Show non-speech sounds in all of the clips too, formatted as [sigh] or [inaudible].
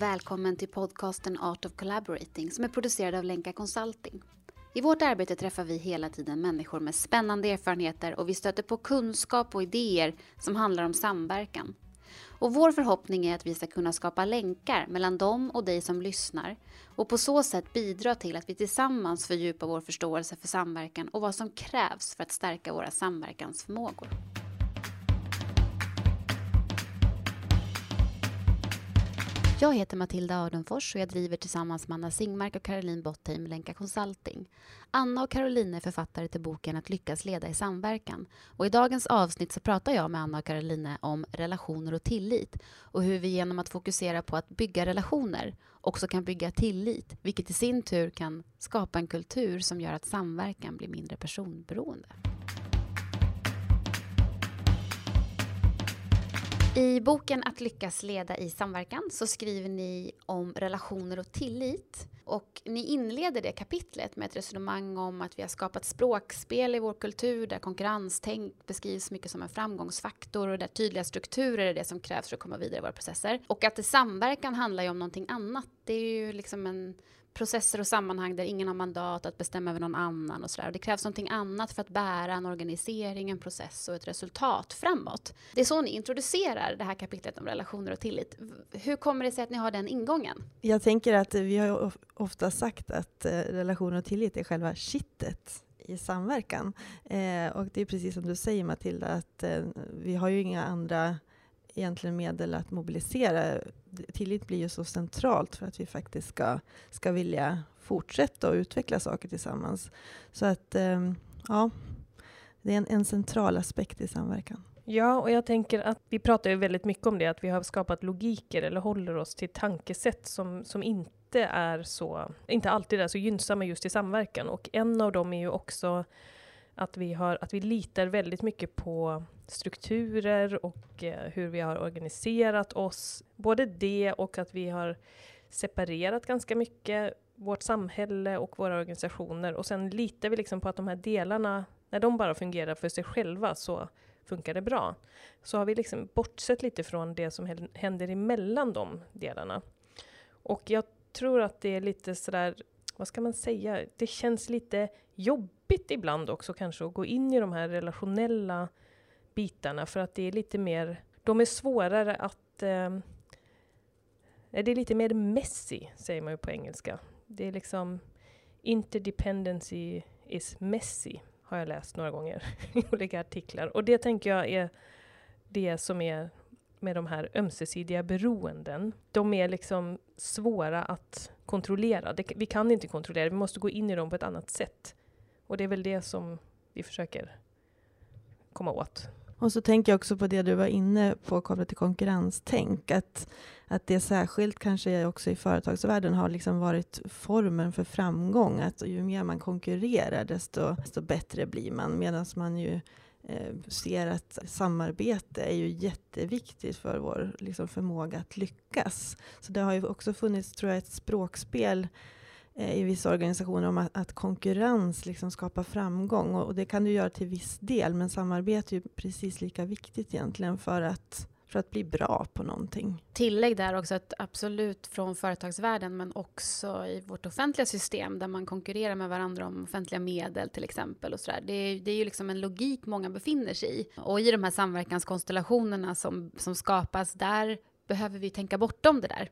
och välkommen till podcasten Art of Collaborating som är producerad av Lenka Consulting. I vårt arbete träffar vi hela tiden människor med spännande erfarenheter och vi stöter på kunskap och idéer som handlar om samverkan. Och vår förhoppning är att vi ska kunna skapa länkar mellan dem och dig som lyssnar och på så sätt bidra till att vi tillsammans fördjupar vår förståelse för samverkan och vad som krävs för att stärka våra samverkansförmågor. Jag heter Matilda Ardenfors och jag driver tillsammans med Anna Singmark och Caroline Bottheim Lenka Consulting. Anna och Caroline är författare till boken Att lyckas leda i samverkan. Och I dagens avsnitt så pratar jag med Anna och Caroline om relationer och tillit och hur vi genom att fokusera på att bygga relationer också kan bygga tillit, vilket i sin tur kan skapa en kultur som gör att samverkan blir mindre personberoende. I boken Att lyckas leda i samverkan så skriver ni om relationer och tillit. Och ni inleder det kapitlet med ett resonemang om att vi har skapat språkspel i vår kultur där konkurrenstänk beskrivs mycket som en framgångsfaktor och där tydliga strukturer är det som krävs för att komma vidare i våra processer. Och att samverkan handlar ju om någonting annat. Det är ju liksom en processer och sammanhang där ingen har mandat att bestämma över någon annan och sådär. Det krävs någonting annat för att bära en organisering, en process och ett resultat framåt. Det är så ni introducerar det här kapitlet om relationer och tillit. Hur kommer det sig att ni har den ingången? Jag tänker att vi har ofta sagt att eh, relationer och tillit är själva kittet i samverkan. Eh, och det är precis som du säger Matilda, att eh, vi har ju inga andra egentligen medel att mobilisera. Tillit blir ju så centralt för att vi faktiskt ska, ska vilja fortsätta och utveckla saker tillsammans. Så att, ehm, ja, det är en, en central aspekt i samverkan. Ja, och jag tänker att vi pratar ju väldigt mycket om det, att vi har skapat logiker eller håller oss till tankesätt som, som inte är så, inte alltid är så gynnsamma just i samverkan. Och en av dem är ju också att vi, har, att vi litar väldigt mycket på strukturer och eh, hur vi har organiserat oss. Både det och att vi har separerat ganska mycket vårt samhälle och våra organisationer och sen litar vi liksom på att de här delarna, när de bara fungerar för sig själva så funkar det bra. Så har vi liksom bortsett lite från det som händer emellan de delarna. Och jag tror att det är lite sådär, vad ska man säga, det känns lite jobbigt ibland också kanske att gå in i de här relationella bitarna för att det är lite mer, de är svårare att eh, det är lite mer messy, säger man ju på engelska. Det är liksom interdependency is messy, har jag läst några gånger i olika artiklar. Och det tänker jag är det som är med de här ömsesidiga beroenden. De är liksom svåra att kontrollera. Det, vi kan inte kontrollera, vi måste gå in i dem på ett annat sätt. Och det är väl det som vi försöker komma åt. Och så tänker jag också på det du var inne på kopplat till konkurrenstänk. Att, att det särskilt kanske också i företagsvärlden har liksom varit formen för framgång. Att ju mer man konkurrerar desto, desto bättre blir man. Medan man ju Eh, ser att samarbete är ju jätteviktigt för vår liksom, förmåga att lyckas. Så det har ju också funnits, tror jag, ett språkspel Eh, i vissa organisationer om att, att konkurrens liksom skapar framgång. Och, och, det kan du göra till viss del, men samarbete är ju precis lika viktigt egentligen för att, för att bli bra på någonting. Tillägg där också att absolut från företagsvärlden, men också i vårt offentliga system där man konkurrerar med varandra om offentliga medel till exempel. Och så där. Det, är, det är ju liksom en logik många befinner sig i. Och i de här samverkanskonstellationerna som, som skapas, där behöver vi tänka bortom det där.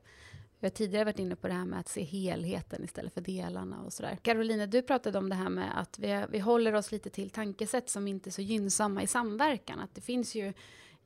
Vi har tidigare varit inne på det här med att se helheten istället för delarna och sådär. Caroline, du pratade om det här med att vi, vi håller oss lite till tankesätt som inte är så gynnsamma i samverkan. Att det finns ju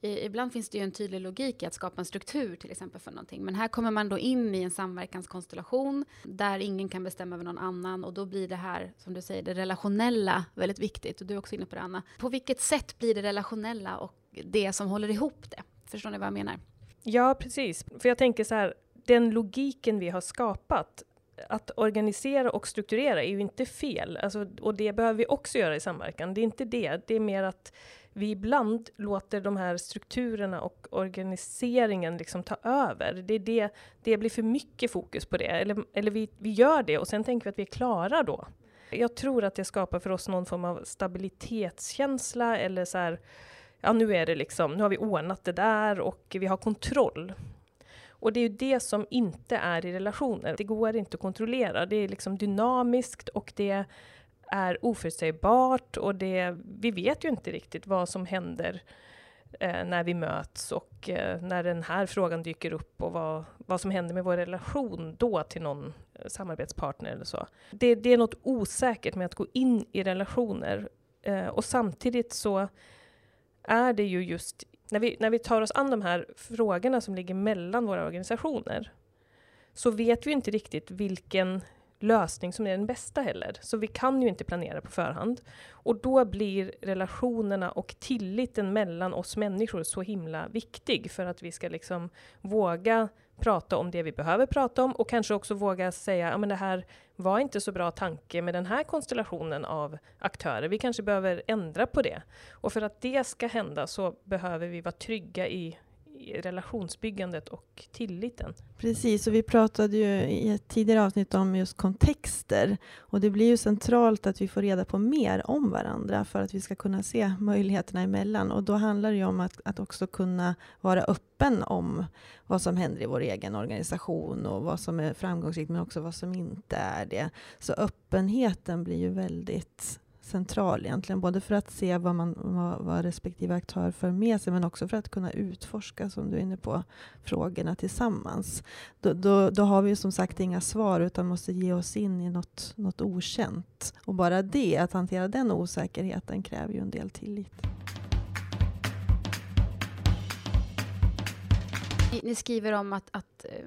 Ibland finns det ju en tydlig logik i att skapa en struktur till exempel för någonting. Men här kommer man då in i en samverkanskonstellation där ingen kan bestämma över någon annan och då blir det här, som du säger, det relationella väldigt viktigt. Och du är också inne på det Anna. På vilket sätt blir det relationella och det som håller ihop det? Förstår ni vad jag menar? Ja, precis. För jag tänker så här, den logiken vi har skapat, att organisera och strukturera är ju inte fel. Alltså, och det behöver vi också göra i samverkan. Det är inte det. Det är mer att vi ibland låter de här strukturerna och organiseringen liksom ta över. Det, är det, det blir för mycket fokus på det. Eller, eller vi, vi gör det och sen tänker vi att vi är klara då. Jag tror att det skapar för oss någon form av stabilitetskänsla eller så här, ja nu är det liksom, nu har vi ordnat det där och vi har kontroll. Och det är ju det som inte är i relationer. Det går inte att kontrollera. Det är liksom dynamiskt och det är oförutsägbart och det, vi vet ju inte riktigt vad som händer eh, när vi möts och eh, när den här frågan dyker upp och vad, vad som händer med vår relation då till någon eh, samarbetspartner eller så. Det, det är något osäkert med att gå in i relationer eh, och samtidigt så är det ju just när vi, när vi tar oss an de här frågorna som ligger mellan våra organisationer så vet vi inte riktigt vilken lösning som är den bästa heller. Så vi kan ju inte planera på förhand. Och då blir relationerna och tilliten mellan oss människor så himla viktig för att vi ska liksom våga prata om det vi behöver prata om och kanske också våga säga att det här var inte så bra tanke med den här konstellationen av aktörer. Vi kanske behöver ändra på det. Och för att det ska hända så behöver vi vara trygga i relationsbyggandet och tilliten. Precis, och vi pratade ju i ett tidigare avsnitt om just kontexter. Och det blir ju centralt att vi får reda på mer om varandra för att vi ska kunna se möjligheterna emellan. Och då handlar det ju om att, att också kunna vara öppen om vad som händer i vår egen organisation och vad som är framgångsrikt, men också vad som inte är det. Så öppenheten blir ju väldigt central egentligen, både för att se vad, man, vad, vad respektive aktör för med sig, men också för att kunna utforska, som du är inne på, frågorna tillsammans. Då, då, då har vi som sagt inga svar, utan måste ge oss in i något, något okänt. Och bara det, att hantera den osäkerheten, kräver ju en del tillit. Ni skriver om att, att eh,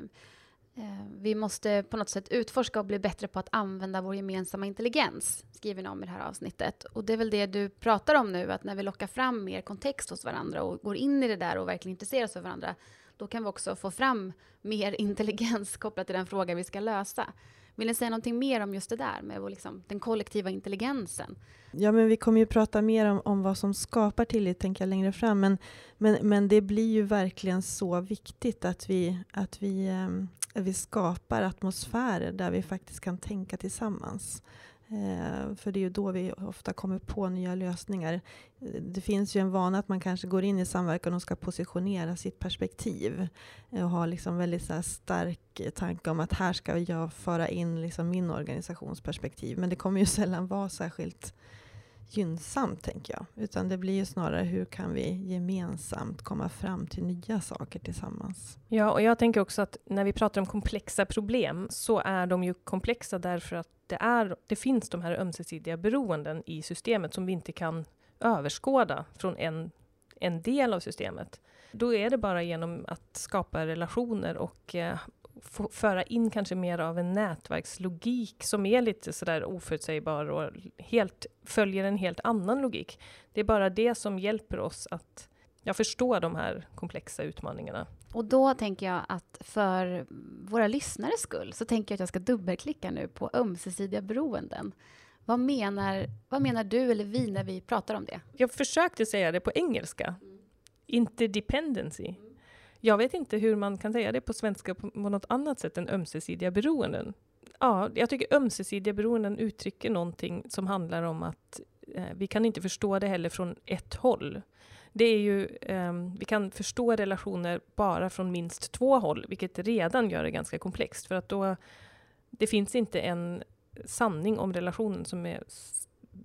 Eh, vi måste på något sätt utforska och bli bättre på att använda vår gemensamma intelligens, skriver ni om i det här avsnittet. Och det är väl det du pratar om nu, att när vi lockar fram mer kontext hos varandra och går in i det där och verkligen intresserar oss för varandra, då kan vi också få fram mer [laughs] intelligens kopplat till den fråga vi ska lösa. Vill ni säga någonting mer om just det där med liksom, den kollektiva intelligensen? Ja, men vi kommer ju prata mer om, om vad som skapar tillit tänker jag, längre fram. Men, men, men det blir ju verkligen så viktigt att vi, att vi um, vi skapar atmosfärer där vi faktiskt kan tänka tillsammans. Eh, för det är ju då vi ofta kommer på nya lösningar. Det finns ju en vana att man kanske går in i samverkan och ska positionera sitt perspektiv. Eh, och har liksom väldigt så stark tanke om att här ska jag föra in liksom min organisationsperspektiv. Men det kommer ju [laughs] sällan vara särskilt gynnsamt, tänker jag. Utan det blir ju snarare hur kan vi gemensamt komma fram till nya saker tillsammans. Ja, och jag tänker också att när vi pratar om komplexa problem så är de ju komplexa därför att det, är, det finns de här ömsesidiga beroenden i systemet som vi inte kan överskåda från en, en del av systemet. Då är det bara genom att skapa relationer och eh, föra in kanske mer av en nätverkslogik som är lite sådär oförutsägbar och helt, följer en helt annan logik. Det är bara det som hjälper oss att ja, förstå de här komplexa utmaningarna. Och då tänker jag att för våra lyssnares skull så tänker jag att jag ska dubbelklicka nu på ömsesidiga beroenden. Vad menar, vad menar du eller vi när vi pratar om det? Jag försökte säga det på engelska. Mm. Interdependency. Jag vet inte hur man kan säga det på svenska på, något annat sätt än ömsesidiga beroenden. Ja, jag tycker ömsesidiga beroenden uttrycker någonting som handlar om att eh, vi kan inte förstå det heller från ett håll. Det är ju, eh, vi kan förstå relationer bara från minst två håll, vilket redan gör det ganska komplext, för att då det finns inte en sanning om relationen som är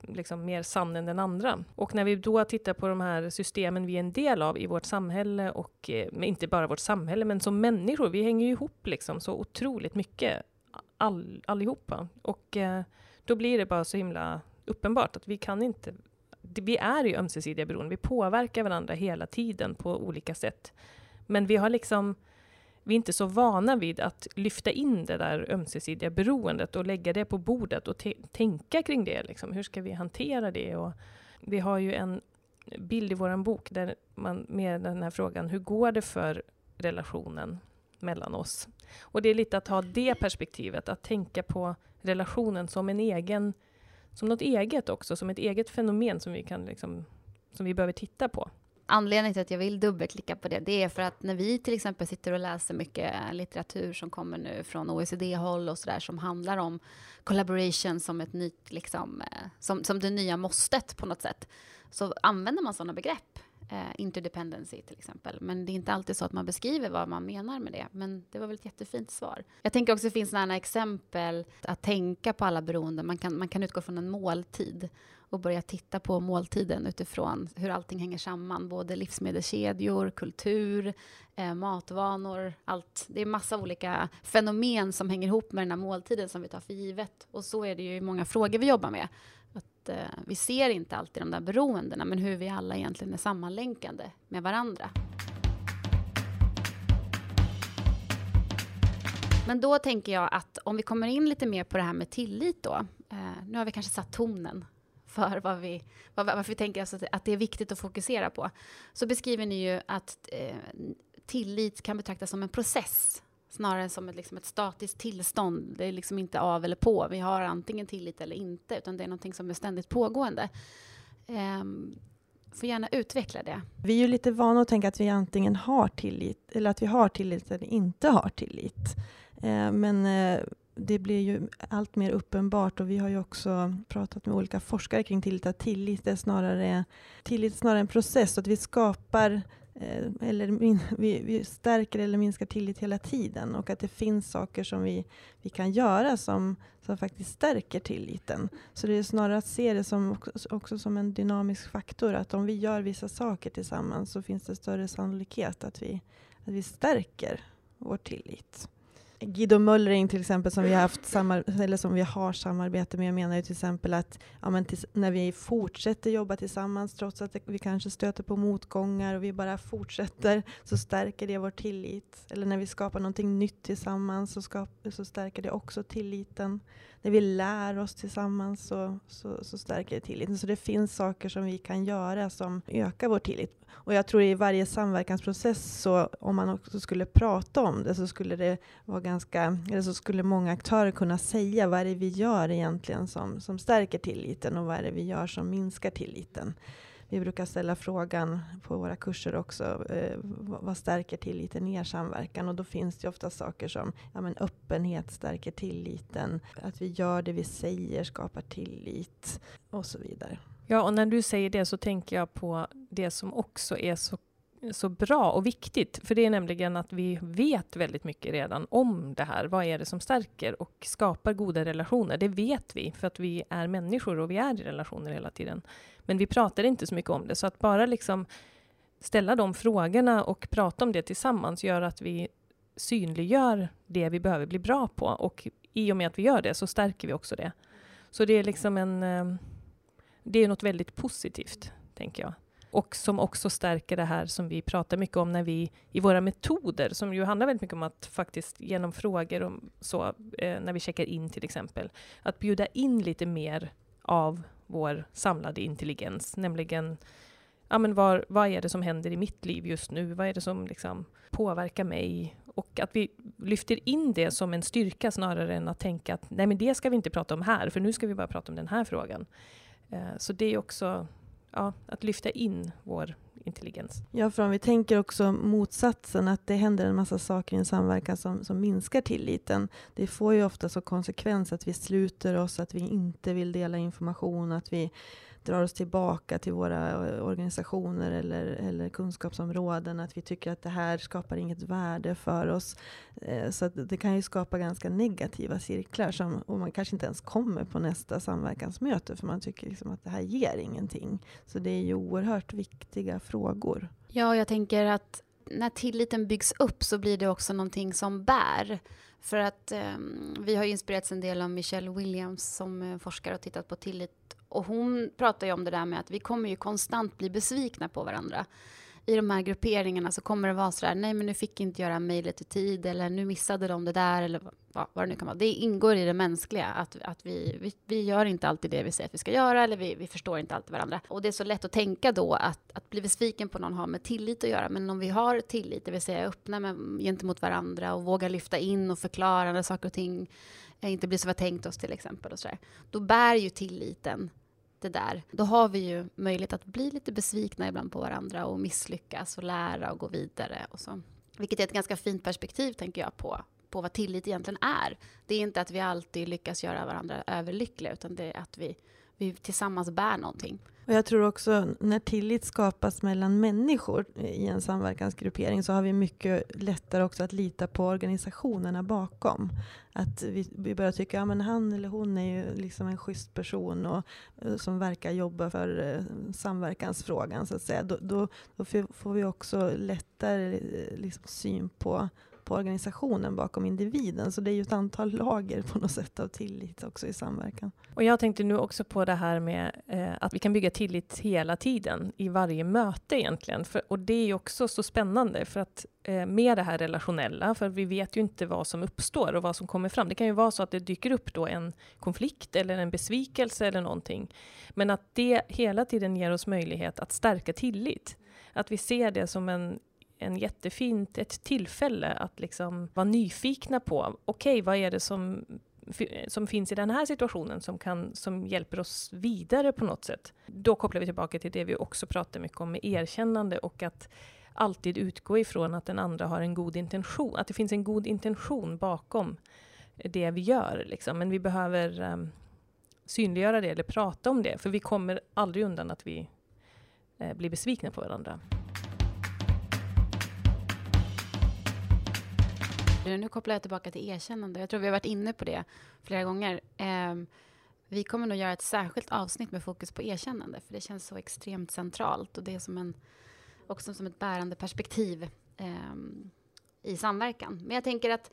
liksom mer sann än den andra. Och när vi då tittar på de här systemen vi är en del av i vårt samhälle och eh, inte bara vårt samhälle, men som människor, vi hänger ju ihop liksom så otroligt mycket all, allihopa. Och eh, då blir det bara så himla uppenbart att vi kan inte vi är ju ömsesidiga beroende, vi påverkar varandra hela tiden på olika sätt. Men vi har liksom vi är inte så vana vid att lyfta in det där ömsesidiga beroendet och lägga det på bordet och tänka kring det. Liksom. Hur ska vi hantera det? Och vi har ju en bild i vår bok där man, med den här frågan, hur går det för relationen mellan oss? Och det är lite att ha det perspektivet, att tänka på relationen som en egen, som något eget också, som ett eget fenomen som vi kan liksom, som vi behöver titta på. Anledningen till att jag vill dubbelklicka på det, det är för att när vi till exempel sitter och läser mycket eh, litteratur som kommer nu från OECD-håll och sådär som handlar om collaboration som ett nytt, liksom, eh, som, som det nya måstet på något sätt, så använder man sådana begrepp. Eh, interdependency till exempel. Men det är inte alltid så att man beskriver vad man menar med det. Men det var väl ett jättefint svar. Jag tänker också att det finns sådana exempel att tänka på alla beroenden. Man kan, man kan utgå från en måltid och börja titta på måltiden utifrån hur allting hänger samman. Både livsmedelskedjor, kultur, eh, matvanor, allt. Det är massa olika fenomen som hänger ihop med den här måltiden som vi tar för givet. Och så är det ju i många frågor vi jobbar med. Att, eh, vi ser inte alltid de där beroendena, men hur vi alla egentligen är sammanlänkade med varandra. Men då tänker jag att om vi kommer in lite mer på det här med tillit då. Eh, nu har vi kanske satt tonen för vad vi, vad, varför vi tänker alltså att det är viktigt att fokusera på. Så beskriver ni ju att eh, tillit kan betraktas som en process snarare än som ett, liksom ett statiskt tillstånd. Det är liksom inte av eller på. Vi har antingen tillit eller inte, utan det är någonting som är ständigt pågående. Um, får gärna utveckla det. Vi är ju lite vana att tänka att vi antingen har tillit, eller att vi har tillit eller inte har tillit. Eh, men eh, det blir ju allt mer uppenbart och vi har ju också pratat med olika forskare kring tillit, att tillit är snarare, tillit är snarare en process, att vi skapar eh, eller min, vi, vi, stärker eller minskar tillit hela tiden och att det finns saker som vi, vi kan göra som, som faktiskt stärker tilliten. Så det är snarare att se det som också, också, som en dynamisk faktor, att om vi gör vissa saker tillsammans så finns det större sannolikhet att vi, att vi stärker vår tillit. Guido Möllring till exempel, som vi har, haft eller som vi har samarbete med, menar ju till exempel att ja, men när vi fortsätter jobba tillsammans, trots att vi kanske stöter på motgångar och vi bara fortsätter, så stärker det vår tillit. Eller när vi skapar någonting nytt tillsammans, så, skap, så stärker det också tilliten. När vi lär oss tillsammans, så, så, så stärker det tilliten. Så det finns saker som vi kan göra som ökar vår tillit. Och jag tror i varje samverkansprocess, så om man också skulle prata om det, så skulle det vara ganska, eller så skulle många aktörer kunna säga vad är det vi gör egentligen som, som stärker tilliten och vad är det vi gör som minskar tilliten. Vi brukar ställa frågan på våra kurser också, eh, vad stärker tilliten i er samverkan? Och då finns det ofta saker som ja, men öppenhet stärker tilliten, att vi gör det vi säger skapar tillit och så vidare. Ja, och när du säger det så tänker jag på det som också är så, så bra och viktigt. För det är nämligen att vi vet väldigt mycket redan om det här. Vad är det som stärker och skapar goda relationer? Det vet vi, för att vi är människor och vi är i relationer hela tiden. Men vi pratar inte så mycket om det, så att bara liksom ställa de frågorna och prata om det tillsammans gör att vi synliggör det vi behöver bli bra på. Och i och med att vi gör det så stärker vi också det. Så det är liksom en eh, det är något väldigt positivt, tänker jag. Och som också stärker det här som vi pratar mycket om när vi i våra metoder, som ju handlar väldigt mycket om att faktiskt genom frågor och så, eh, när vi checkar in till exempel, att bjuda in lite mer av vår samlade intelligens, nämligen ja, men var, vad är det som händer i mitt liv just nu? Vad är det som liksom påverkar mig? Och att vi lyfter in det som en styrka snarare än att tänka att nej, men det ska vi inte prata om här, för nu ska vi bara prata om den här frågan. Eh, så det är också ja, att lyfta in vår intelligens. Ja, för om vi tänker också motsatsen, att det händer en massa saker i en samverkan som, som minskar tilliten. Det får ju ofta så konsekvens att vi sluter oss, att vi inte vill dela information, att vi drar oss tillbaka till våra eh, organisationer eller, eller kunskapsområden. Att vi tycker att det här skapar inget värde för oss. Eh, så det kan ju skapa ganska negativa cirklar som, och man kanske inte ens kommer på nästa samverkansmöte för man tycker liksom att det här ger ingenting. Så det är ju oerhört viktiga frågor. Ja, jag tänker att när tilliten byggs upp så blir det också någonting som bär. För att eh, vi har inspirerats en del av Michelle Williams som eh, forskar och tittat på tillit och hon pratar ju om det där med att vi kommer ju konstant bli besvikna på varandra. I de här grupperingarna så kommer det vara så där, nej men nu fick inte göra mejlet i tid eller nu missade de det där eller vad, vad det nu kan vara. Det ingår i det mänskliga att, att vi, vi, vi gör inte alltid det vi säger att vi ska göra eller vi, vi förstår inte alltid varandra. Och det är så lätt att tänka då att, att bli besviken på någon har med tillit att göra. Men om vi har tillit, det vill säga öppna med, gentemot varandra och vågar lyfta in och förklara när saker och ting inte blir som vi har tänkt oss till exempel och så där, då bär ju tilliten det där, då har vi ju möjlighet att bli lite besvikna ibland på varandra och misslyckas och lära och gå vidare och så. Vilket är ett ganska fint perspektiv, tänker jag, på, på vad tillit egentligen är. Det är inte att vi alltid lyckas göra varandra överlyckliga, utan det är att vi, vi tillsammans bär någonting. Och jag tror också när tillit skapas mellan människor i en samverkansgruppering så har vi mycket lättare också att lita på organisationerna bakom. Att vi, vi börjar tycka att ja, han eller hon är ju liksom en schysst person och, eh, som verkar jobba för eh, samverkansfrågan så att säga. Då, då, då, får vi också lättare eh, liksom, syn på på organisationen bakom individen. Så det är ju ett antal lager på något sätt av tillit också i samverkan. Och jag tänkte nu också på det här med eh, att vi kan bygga tillit hela tiden i varje möte egentligen. För, och det är ju också så spännande för att eh, med det här relationella, för vi vet ju inte vad som uppstår och vad som kommer fram. Det kan ju vara så att det dyker upp då en konflikt eller en besvikelse eller någonting. Men att det hela tiden ger oss möjlighet att stärka tillit. Att vi ser det som en en jättefint ett tillfälle att liksom vara nyfikna på, okej, okay, vad är det som, som finns i den här situationen som, kan, som hjälper oss vidare på något sätt? Då kopplar vi tillbaka till det vi också pratar mycket om med erkännande och att alltid utgå ifrån att den andra har en god intention, att det finns en god intention bakom det vi gör. Liksom. Men vi behöver um, synliggöra det eller prata om det, för vi kommer aldrig undan att vi uh, blir besvikna på varandra. Eh, nu kopplar jag tillbaka till erkännande. Jag tror vi har varit inne på det flera gånger. Eh, vi kommer nog göra ett särskilt avsnitt med fokus på erkännande, för det känns så extremt centralt och det är som en, också som ett bärande perspektiv eh, i samverkan. Men jag tänker att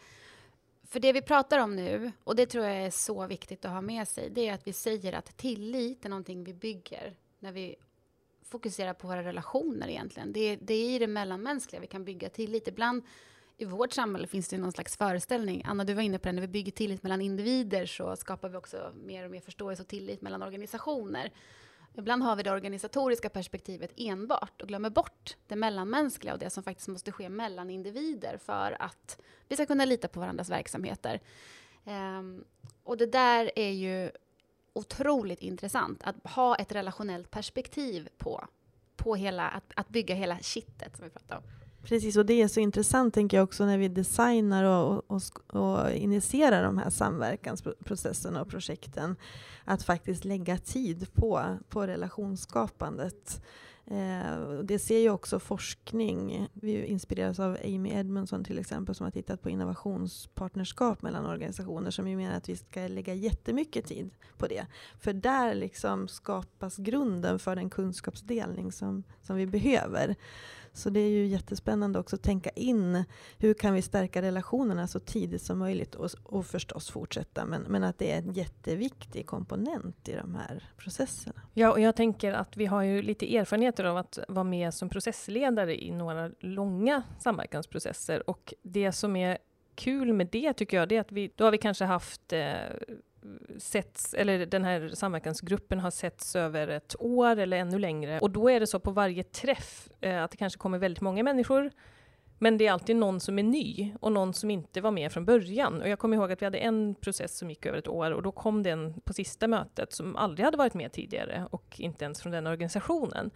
för det vi pratar om nu, och det tror jag är så viktigt att ha med sig, det är att vi säger att tillit är någonting vi bygger när vi fokuserar på våra relationer egentligen. Det, det är i det mellanmänskliga vi kan bygga tillit. Ibland i vårt samhälle finns det någon slags föreställning. Anna, du var inne på det, när vi bygger tillit mellan individer så skapar vi också mer och mer förståelse och tillit mellan organisationer. Ibland har vi det organisatoriska perspektivet enbart och glömmer bort det mellanmänskliga och det som faktiskt måste ske mellan individer för att vi ska kunna lita på varandras verksamheter. Um, och det där är ju otroligt intressant, att ha ett relationellt perspektiv på, på hela, att, att bygga hela kittet som vi pratar om. Precis, och det är så intressant tänker jag också när vi designar och, och, och initierar de här samverkansprocesserna och projekten. Att faktiskt lägga tid på, på relationsskapandet. Eh, det ser ju också forskning. Vi inspireras av Amy Edmondson till exempel som har tittat på innovationspartnerskap mellan organisationer som ju menar att vi ska lägga jättemycket tid på det. För där liksom skapas grunden för den kunskapsdelning som, som vi behöver. Så det är ju jättespännande också att tänka in hur kan vi stärka relationerna så tidigt som möjligt och, och förstås fortsätta. Men, men att det är en jätteviktig komponent i de här processerna. Ja, och jag tänker att vi har ju lite erfarenheter av att vara med som processledare i några långa samverkansprocesser och det som är kul med det tycker jag, det är att vi, då har vi kanske haft eh, setts, eller den här samverkansgruppen har setts över ett år eller ännu längre. Och då är det så på varje träff eh, att det kanske kommer väldigt många människor. Men det är alltid någon som är ny och någon som inte var med från början. Och jag kommer ihåg att vi hade en process som gick över ett år och då kom den på sista mötet som aldrig hade varit med tidigare och inte ens från den organisationen.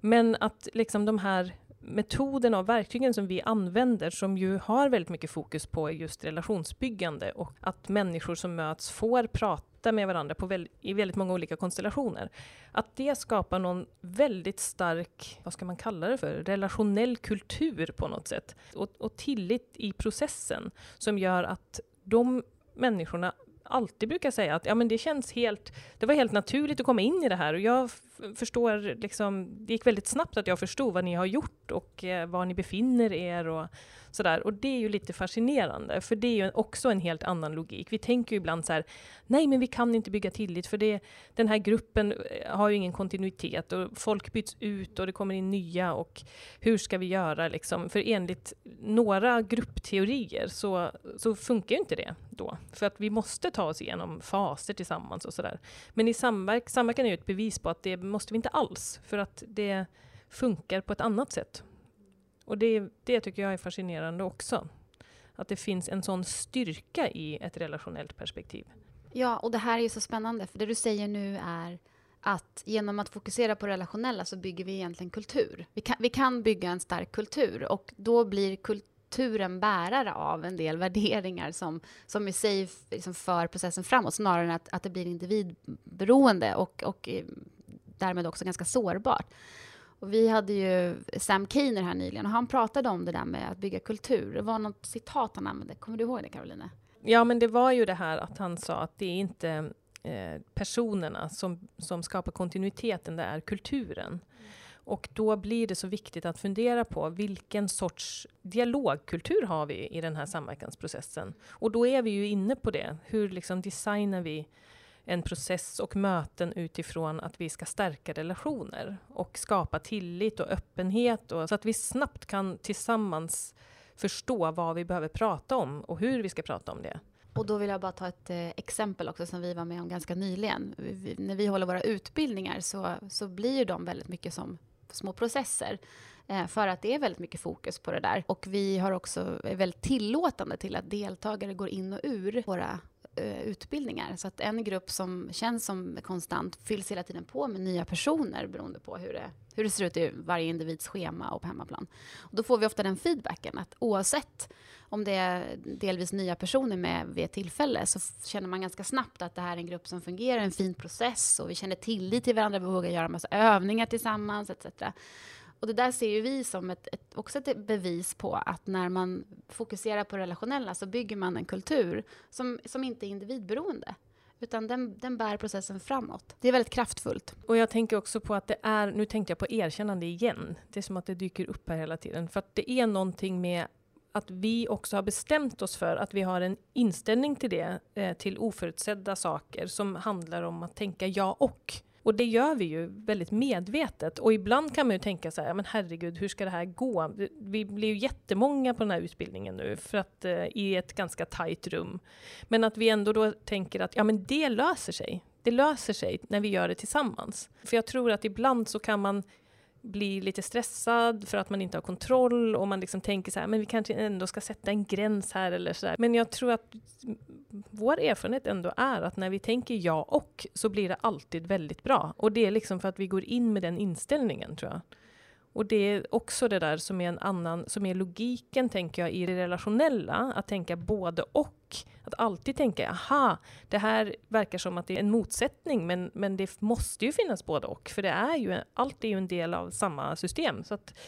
Men att liksom de här metoderna och verktygen som vi använder som ju har väldigt mycket fokus på just relationsbyggande och att människor som möts får prata med varandra på väl, i väldigt många olika konstellationer. Att det skapar någon väldigt stark, vad ska man kalla det för, relationell kultur på något sätt. Och, och tillit i processen som gör att de människorna alltid brukar säga att ja, men det känns helt, det var helt naturligt att komma in i det här och jag förstår liksom, det gick väldigt snabbt att jag förstod vad ni har gjort och eh, var ni befinner er och sådär. Och det är ju lite fascinerande, för det är ju också en helt annan logik. Vi tänker ju ibland så här, nej men vi kan inte bygga tillit för det, den här gruppen eh, har ju ingen kontinuitet och folk byts ut och det kommer in nya och hur ska vi göra liksom? För enligt några gruppteorier så, så funkar ju inte det då. För att vi måste ta oss igenom faser tillsammans och sådär. Men i samverk, samverkan är ju ett bevis på att det måste vi inte alls, för att det funkar på ett annat sätt. Och det, det tycker jag är fascinerande också. Att det finns en sån styrka i ett relationellt perspektiv. Ja, och det här är ju så spännande, för det du säger nu är att genom att fokusera på relationella så bygger vi egentligen kultur. Vi kan, vi kan bygga en stark kultur och då blir kulturen bärare av en del värderingar som, som i sig liksom för processen framåt snarare än att, att det blir individberoende och, och eh, därmed också ganska sårbart. Och vi hade ju Sam Keener här nyligen och han pratade om det där med att bygga kultur. Det var något citat han använde. Kommer du ihåg det Caroline? Ja, men det var ju det här att han sa att det är inte eh, personerna som, som skapar kontinuiteten, det är kulturen. Mm. Och då blir det så viktigt att fundera på vilken sorts dialogkultur har vi i den här samverkansprocessen? Och då är vi ju inne på det. Hur liksom designar vi en process och möten utifrån att vi ska stärka relationer och skapa tillit och öppenhet och, så att vi snabbt kan tillsammans förstå vad vi behöver prata om och hur vi ska prata om det. Och då vill jag bara ta ett eh, exempel också som vi var med om ganska nyligen. Vi, när vi håller våra utbildningar så, så blir de väldigt mycket som små processer. Eh, för att det är väldigt mycket fokus på det där. Och vi har också är väldigt tillåtande till att deltagare går in och ur våra Eh, utbildningar. Så att en grupp som känns som konstant fylls hela tiden på med nya personer beroende på hur det, hur det ser ut i varje individs schema och på hemmaplan. Och då får vi ofta den feedbacken att oavsett om det är delvis nya personer med vid ett tillfälle så känner man ganska snabbt att det här är en grupp som fungerar, en fin process och vi känner tillit till varandra, vi vågar göra massa övningar tillsammans etc. Och det där ser ju vi som ett, ett, också ett bevis på att när man fokuserar på det relationella så bygger man en kultur som, som inte är individberoende. Utan den, den bär processen framåt. Det är väldigt kraftfullt. Och jag tänker också på att det är, nu tänkte jag på erkännande igen. Det är som att det dyker upp här hela tiden. För att det är någonting med att vi också har bestämt oss för att vi har en inställning till det, eh, till oförutsedda saker som handlar om att tänka ja och. Och det gör vi ju väldigt medvetet. Och ibland kan man ju tänka så här, men herregud, hur ska det här gå? Vi blir ju jättemånga på den här utbildningen nu, för att eh, i ett ganska tajt rum. Men att vi ändå då tänker att ja, men det löser sig. Det löser sig när vi gör det tillsammans. För jag tror att ibland så kan man blir lite stressad för att man inte har kontroll och man liksom tänker så här, men vi kanske ändå ska sätta en gräns här eller så där. Men jag tror att vår erfarenhet ändå är att när vi tänker ja och så blir det alltid väldigt bra. Och det är liksom för att vi går in med den inställningen tror jag. Och det är också det där som är en annan, som är logiken tänker jag i det relationella, att tänka både och. Att alltid tänka, aha, det här verkar som att det är en motsättning, men, men det måste ju finnas både och, för det är ju, allt är ju en del av samma system. Så att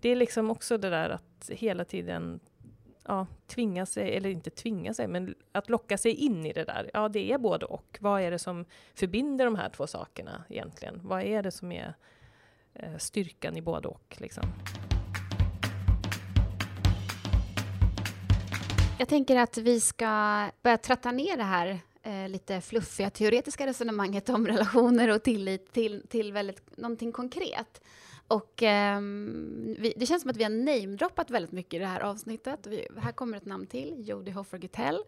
det är liksom också det där att hela tiden ja, tvinga sig, eller inte tvinga sig, men att locka sig in i det där. Ja, det är både och. Vad är det som förbinder de här två sakerna egentligen? Vad är det som är Eh, styrkan i både och. Liksom. Jag tänker att vi ska börja tratta ner det här eh, lite fluffiga teoretiska resonemanget om relationer och tillit till, till väldigt, någonting konkret. Och eh, vi, det känns som att vi har namedroppat väldigt mycket i det här avsnittet. Vi, här kommer ett namn till, Jodie Hoffer Gutell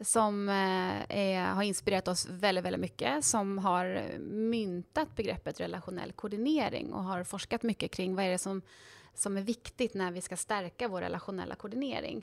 som eh, är, har inspirerat oss väldigt, väldigt mycket, som har myntat begreppet relationell koordinering och har forskat mycket kring vad är det som, som är viktigt när vi ska stärka vår relationella koordinering.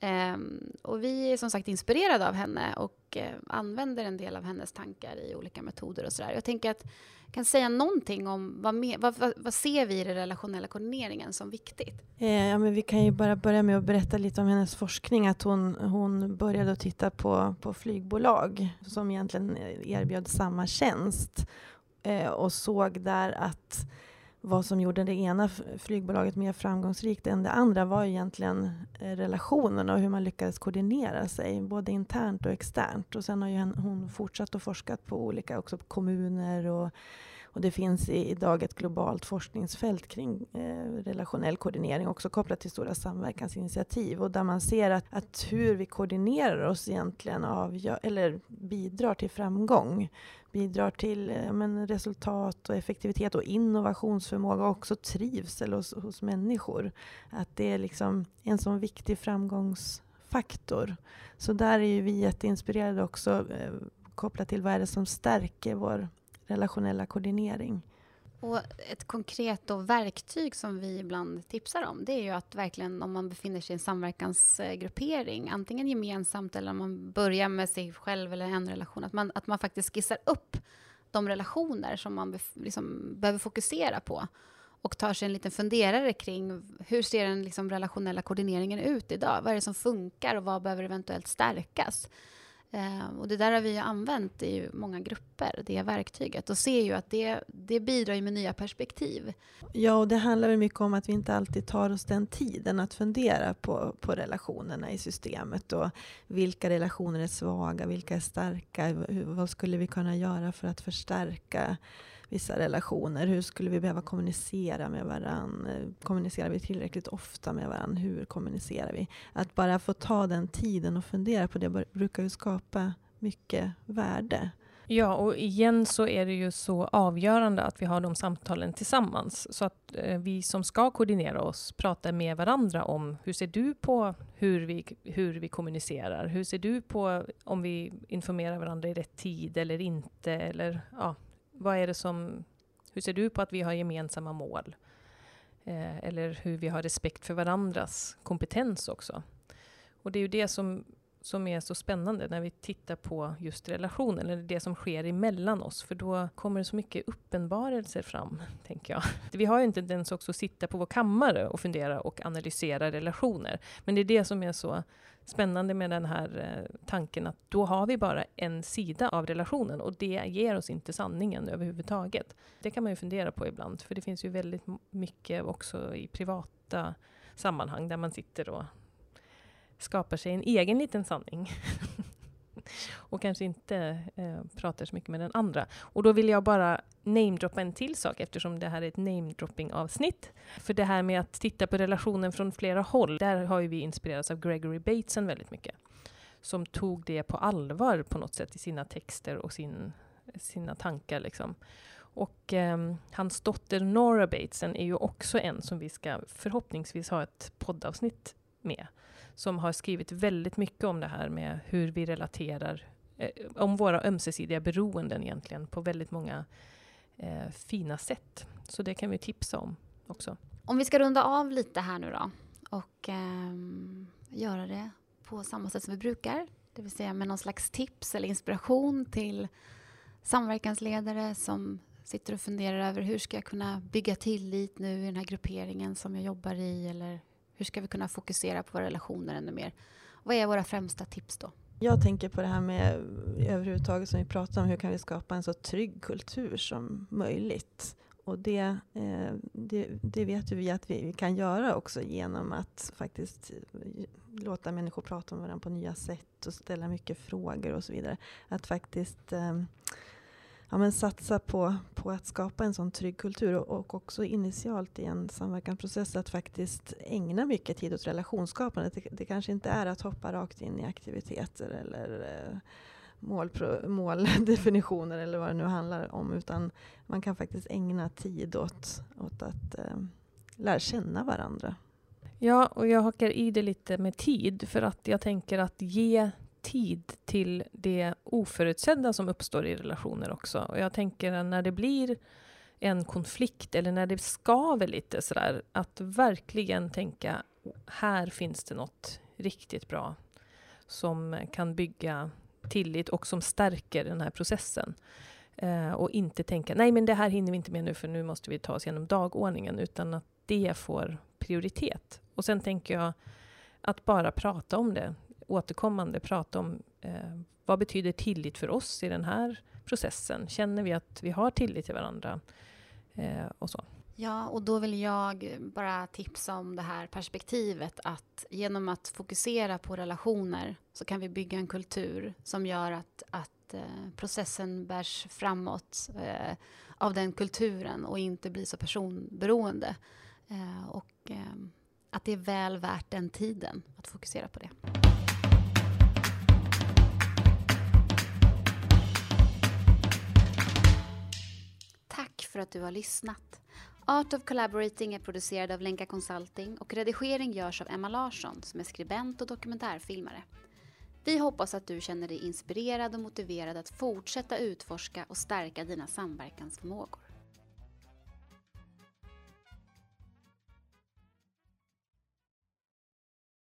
Ehm, och vi är som sagt inspirerade av henne och eh, använder en del av hennes tankar i olika metoder och sådär. Jag tänker att jag kan säga någonting om vad, med, vad, vad, vad, ser vi i den relationella koordineringen som viktigt? Eh, ja, men vi kan ju bara börja med att berätta lite om hennes forskning. Att hon, hon började att titta på, på flygbolag som egentligen eh, erbjöd samma tjänst och såg där att vad som gjorde det ena flygbolaget mer framgångsrikt än det andra var egentligen eh, relationerna och hur man lyckades koordinera sig, både internt och externt. Och sen har ju hon fortsatt att forska på olika också kommuner och, och det finns idag ett globalt forskningsfält kring eh, relationell koordinering också kopplat till stora samverkansinitiativ och där man ser att, att hur vi koordinerar oss egentligen avgör, eller bidrar till framgång bidrar till eh, men, resultat och effektivitet och innovationsförmåga och också trivsel hos, hos människor. Att det är liksom en sån viktig framgångsfaktor. Så där är ju vi jätteinspirerade också eh, kopplat till vad är det som stärker vår relationella koordinering. Och ett konkret då verktyg som vi ibland tipsar om det är ju att verkligen om man befinner sig i en samverkansgruppering antingen gemensamt eller om man börjar med sig själv eller en relation att man, att man faktiskt skissar upp de relationer som man liksom behöver fokusera på och tar sig en liten funderare kring hur ser den liksom relationella koordineringen ut idag? Vad är det som funkar och vad behöver eventuellt stärkas? Eh, och det där har vi ju använt i många grupper, det verktyget, och ser ju att det, det bidrar med nya perspektiv. Ja, och det handlar väl mycket om att vi inte alltid tar oss den tiden att fundera på, på relationerna i systemet och vilka relationer är svaga, vilka är starka, hur, vad skulle vi kunna göra för att förstärka vissa relationer. Hur skulle vi behöva kommunicera med varandra? Kommunicerar vi tillräckligt ofta med varandra? Hur kommunicerar vi? Att bara få ta den tiden och fundera på det brukar ju skapa mycket värde. Ja, och igen så är det ju så avgörande att vi har de samtalen tillsammans. Så att eh, vi som ska koordinera oss pratar med varandra om hur ser du på hur vi, hur vi kommunicerar? Hur ser du på om vi informerar varandra i rätt tid eller inte? Eller ja, vad är det som, hur ser du på att vi har gemensamma mål? Eh, eller hur vi har respekt för varandras kompetens också. Och det är ju det som, som är så spännande när vi tittar på just relationen, eller det som sker emellan oss, för då kommer det så mycket uppenbarelser fram, [laughs] tänker jag. Vi har ju inte tendens också att sitta på vår kammare och fundera och analysera relationer, men det är det som är så spännande med den här eh, tanken att då har vi bara en sida av relationen och det ger oss inte sanningen överhuvudtaget. Det kan man ju fundera på ibland, för det finns ju väldigt mycket också i privata sammanhang där man sitter och skapar sig en egen liten sanning. [laughs] och kanske inte eh, pratar så mycket med den andra. Och då vill jag bara namedroppa en till sak eftersom det här är ett namedropping avsnitt. För det här med att titta på relationen från flera håll, där har ju vi inspirerats av Gregory Bateson väldigt mycket. Som tog det på allvar på något sätt i sina texter och sin, sina tankar. Liksom. Och eh, hans dotter Nora Bateson är ju också en som vi ska förhoppningsvis ha ett poddavsnitt med som har skrivit väldigt mycket om det här med hur vi relaterar, eh, om våra ömsesidiga beroenden egentligen, på väldigt många eh, fina sätt. Så det kan vi tipsa om också. Om vi ska runda av lite här nu då och eh, göra det på samma sätt som vi brukar, det vill säga med någon slags tips eller inspiration till samverkansledare som sitter och funderar över hur ska jag kunna bygga tillit nu i den här grupperingen som jag jobbar i eller hur ska vi kunna fokusera på våra relationer ännu mer? Vad är våra främsta tips då? Jag tänker på det här med överhuvudtaget som vi pratar om, hur kan vi skapa en så trygg kultur som möjligt? Och det, eh, det, det, vet ju vi att vi kan göra också genom att faktiskt låta människor prata med varandra på nya sätt och ställa mycket frågor och så vidare. Att faktiskt eh, ja, men satsa på, på att skapa en sån trygg kultur och, och också initialt i en samverkansprocess att faktiskt ägna mycket tid åt relationsskapande. Det, det kanske inte är att hoppa rakt in i aktiviteter eller eh, målpro, måldefinitioner eller vad det nu handlar om. Utan man kan faktiskt ägna tid åt, åt att eh, lära känna varandra. Ja, och jag hakar i det lite med tid för att jag tänker att ge tid till det oförutsedda som uppstår i relationer också. Och jag tänker att när det blir en konflikt eller när det skaver lite sådär, att verkligen tänka här finns det något riktigt bra som kan bygga tillit och som stärker den här processen. Eh, och inte tänka, nej men det här hinner vi inte med nu för nu måste vi ta oss igenom dagordningen, utan att det får prioritet. Och sen tänker jag att bara prata om det återkommande prata om eh, vad betyder tillit för oss i den här processen? Känner vi att vi har tillit till varandra? Eh, och så. Ja, och då vill jag bara tipsa om det här perspektivet att genom att fokusera på relationer så kan vi bygga en kultur som gör att, att eh, processen bärs framåt eh, av den kulturen och inte blir så personberoende. Eh, och eh, att det är väl värt den tiden att fokusera på det. För att du har lyssnat. Art of Collaborating är producerad av Lenka Consulting och redigering görs av Emma Larsson som är skribent och dokumentärfilmare. Vi hoppas att du känner dig inspirerad och motiverad att fortsätta utforska och stärka dina samverkansförmågor.